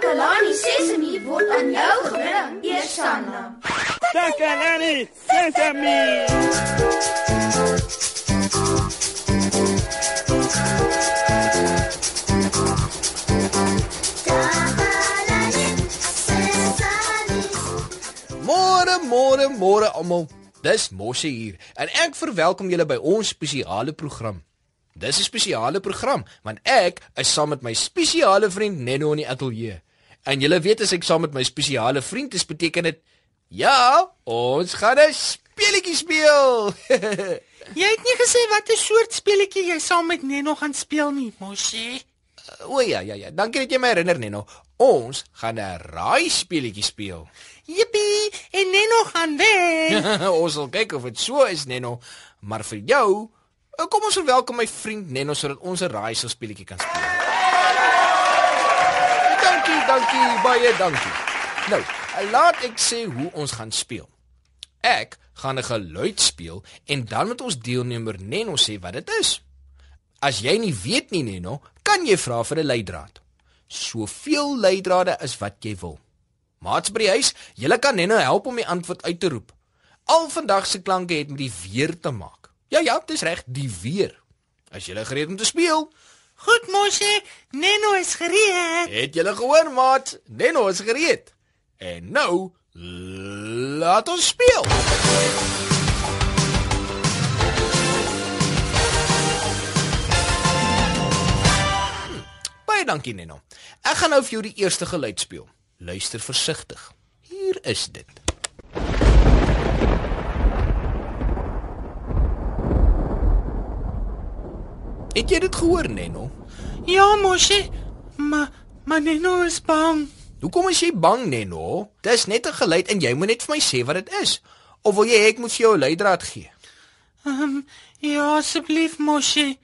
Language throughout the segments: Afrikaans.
Takalani Sesemi word aan jou gebring, Eersanna. Takalani Sesemi. Môre, môre, môre almal. Dis Mosse hier en ek verwelkom julle by ons spesiale program. Dis 'n spesiale program want ek is saam met my spesiale vriend Nenno in die ateljee. En julle weet as ek saam met my spesiale vriend is, beteken dit ja, ons gaan 'n speletjie speel. Jy het nie gesê watter soort speletjie jy saam met Nenno gaan speel nie, Mosie. o ja, ja, ja. Dankie dat jy my herinner Nenno. Ons gaan 'n raai speletjie speel. Jippie, en Nenno gaan wen. ons sal kyk of dit so is Nenno, maar vir jou, eh, kom ons verwelkom my vriend Nenno sodat ons 'n raai speletjie kan speel. Dankie, baie dankie. Nou, laat ek sê hoe ons gaan speel. Ek gaan 'n geluid speel en dan moet ons deelnemer Nenno sê wat dit is. As jy nie weet nie Nenno, kan jy vra vir 'n leidraad. Soveel leidrade is wat jy wil. Maats by die huis, julle kan Nenno help om die antwoord uit te roep. Al vandag se klanke het met die weer te maak. Ja ja, dis reg, die weer. As jy gereed om te speel, Goed, Mosie, Nenno is gereed. het julle gehoor, maat? Nenno is gereed. En nou, laat ons speel. Hm, Baie dankie, Nenno. Ek gaan nou vir jou die eerste geluid speel. Luister versigtig. Hier is dit. Het jy dit gehoor, Nenno? Ja, Mosie, maar maar Nenno is bang. Hoekom is jy bang, Nenno? Dis net 'n geluid en jy moet net vir my sê wat dit is. Of wil jy ek moet vir jou 'n leidraad gee? Ehm, um, ja, asseblief, Mosie.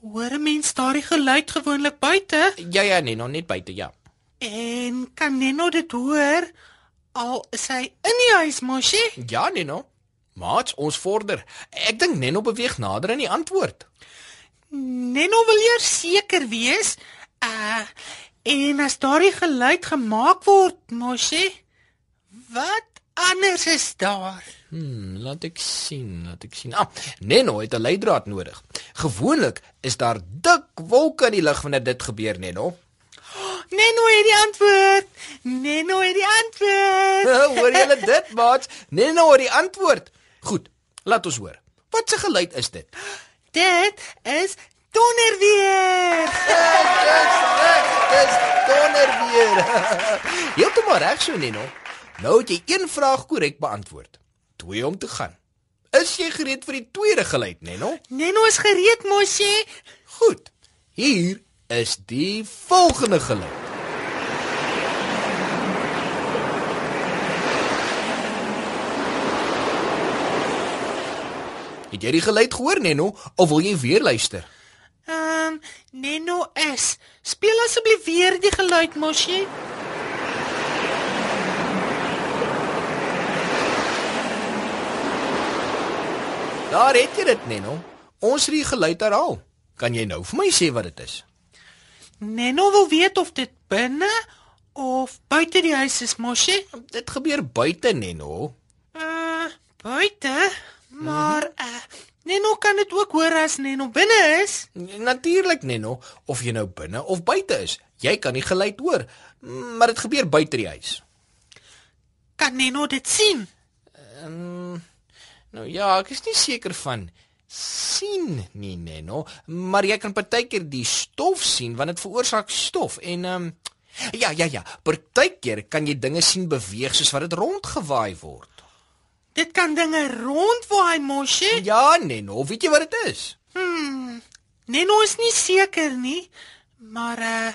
Hoor 'n mens daardie geluid gewoonlik buite? Ja ja, Nenno, net buite, ja. En kan Nenno dit hoor? Al is hy in die huis, Mosie? Ja, Nenno. Maats, ons vorder. Ek dink Nenno beweeg nader aan die antwoord. Nenno wil eers seker wees. Uh en as daardie geluid gemaak word, Mosie, wat anders is daar? Hmm, laat ek sien, laat ek sien. Ah, Nenno het 'n leidraad nodig. Gewoonlik is daar dik wolke in die lug wanneer dit gebeur, Nenno. Nenno het die antwoord. Nenno het die antwoord. hoor julle dit, maats? Nenno het die antwoord. Goed, laat ons hoor. Wat 'n geluid is dit? Dit is donderweer. Dis reg, dis donderweer. Heeltemal reg so Neno. Nou het jy een vraag korrek beantwoord. Twee om te gaan. Is jy gereed vir die tweede geluid, Neno? Nenno is gereed, Mosie. Goed. Hier is die volgende geluid. Het jy die geluid gehoor, Neno, of wil jy weer luister? Ehm, um, Nenno is. Speel asseblief weer die geluid, Mosie. Daar het jy dit, Neno. Ons het die geluid herhaal. Kan jy nou vir my sê wat dit is? Nenno wil weet of dit binne of buite die huis is, Mosie. Dit gebeur buite, Neno. Uh, buite? Maar uh, Nenno kan dit ook hoor as Nenno binne is. Natuurlik, Neno, of jy nou binne of buite is. Jy kan die geluid hoor, maar dit gebeur buite die huis. Kan Nenno dit sien? Ehm Nou ja, ek is nie seker van sien nie, Neno, maar jy kan partykeer die stof sien want dit veroorsaak stof en ehm um, ja, ja, ja, partykeer kan jy dinge sien beweeg soos wat dit rondgewaai word. Dit kan dinge rondwaai, Mosie. Ja, Neno, weet jy wat dit is? Hmm. Nenno is nie seker nie, maar uh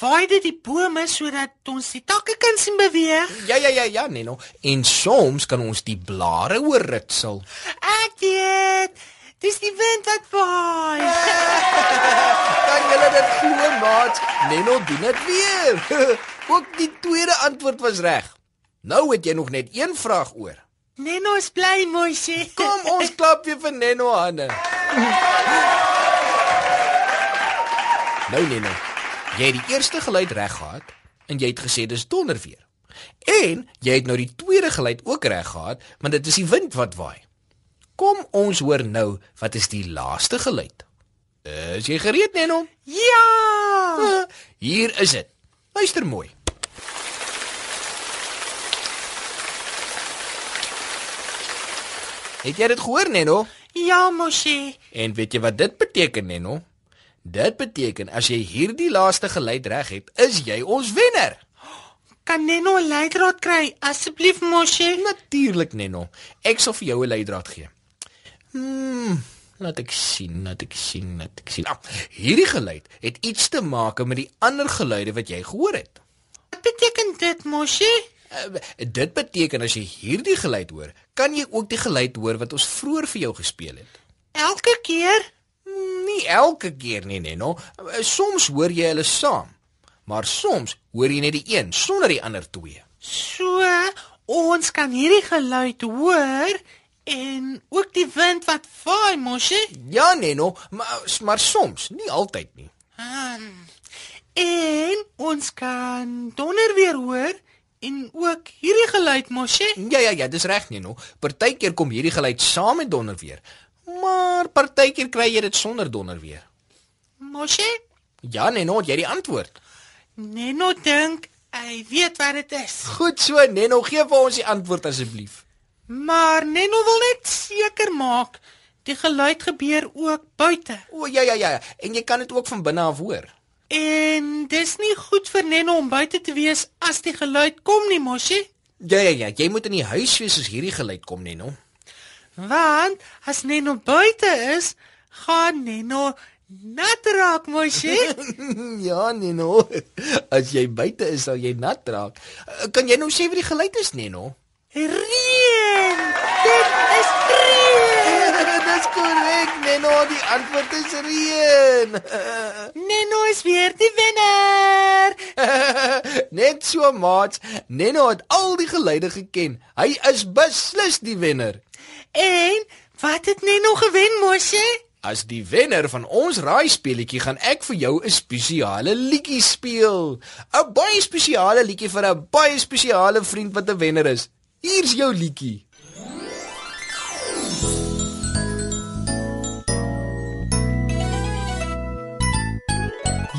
waai dit die bome sodat ons die takke kan sien beweeg. Ja, ja, ja, ja, Neno. En soms kan ons die blare hoor ritsel. Ek weet. Dis die wind wat waai. Kan julle dit glo, maat? Neno doen dit weer. Ook die tweede antwoord was reg. Nou het jy nog net een vraag oor. Nenno is bly, Mosie. Kom ons klap weer vir Neno hande. Nou Neno, jy het die eerste geluid reg gehad en jy het gesê dis donderweer. En jy het nou die tweede geluid ook reg gehad, want dit is die wind wat waai. Kom ons hoor nou wat is die laaste geluid. Is jy gereed, Neno? Ja! Hier is dit. Luister mooi. Het jy dit gehoor, Neno? Ja, mosie. En weet jy wat dit beteken, Neno? Dit beteken as jy hierdie laaste geluid reg het, is jy ons wenner. Kan Neno 'n leidraad kry asseblief, mosie? Natuurlik, Neno. Ek sal vir jou 'n leidraad gee. Hmm, laat ek sien, laat ek sien, laat ek sien. Ah, hierdie geluid het iets te maak met die ander geluide wat jy gehoor het. Wat beteken dit, mosie? Uh, dit beteken as jy hierdie geluid hoor, kan jy ook die geluid hoor wat ons vroeër vir jou gespeel het. Elke keer? Nie elke keer nie, Neno. Uh, Soms hoor jy hulle saam, maar soms hoor jy net die een sonder die ander twee. So, ons kan hierdie geluid hoor en ook die wind wat vaai, mosie? Ja, Neno, maar maar soms, nie altyd nie. Hmm. En ons kan donder weer hoor en ook hierdie geluid, mosie? Ja ja ja, dis reg Neno. Partykeer kom hierdie geluid saam met donderweer. Maar partykeer kry jy dit sonder donderweer. Mosie? Ja Neno, jy die antwoord? Neno dink hy weet wat dit is. Goed so Neno, gee vir ons die antwoord asseblief. Maar Neno wil net seker maak die geluid gebeur ook buite. O ja ja ja, en jy kan dit ook van binne af hoor. En dis nie goed vir Neno om buite te wees as die geluid kom nie, mosie? Ja ja ja, jy moet in die huis wees as hierdie geluid kom Neno. Want as Neno buite is, gaan Neno nat raak, mosie. ja Neno, as jy buite is sal jy nat raak. Kan jy nou sê wat die geluid is Neno? Reën! Dit is Neno, die antwoord is reën. Neno is weer die wenner. Net so maats, Neno het al die geluide geken. Hy is beslis die wenner. En wat het Neno gewen, mosie? As die wenner van ons raaispeletjie gaan ek vir jou 'n spesiale liedjie speel. 'n Baie spesiale liedjie vir 'n baie spesiale vriend wat 'n wenner is. Hier's jou liedjie.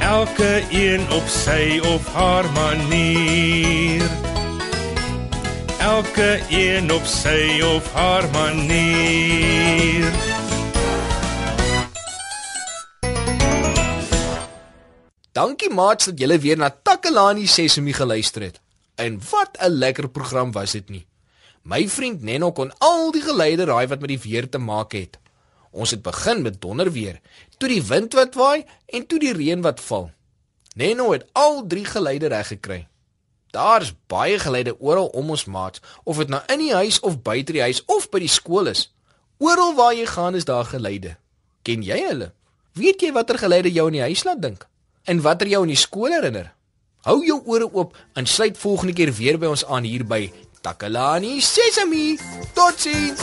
Elke een op sy of haar manier. Elke een op sy of haar manier. Dankie maats dat julle weer na Takalani Sesemi geluister het. En wat 'n lekker program was dit nie. My vriend Nenno kon al die geluide raai wat met die weer te maak het. Ons het begin met donderweer, toe die wind wat waai en toe die reën wat val. Nenno het al drie geluide reg gekry. Daar's baie geluide oral om ons maats, of dit nou in die huis of buite die huis of by die skool is. Oral waar jy gaan is daar geluide. Ken jy hulle? Weet jy watter geluide jou in die huis laat dink? En watter jou in die skool herinner? Hou jou ore oop en sluit volgende keer weer by ons aan hier by Takalani Sesemi. Totsiens.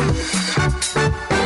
Thank you.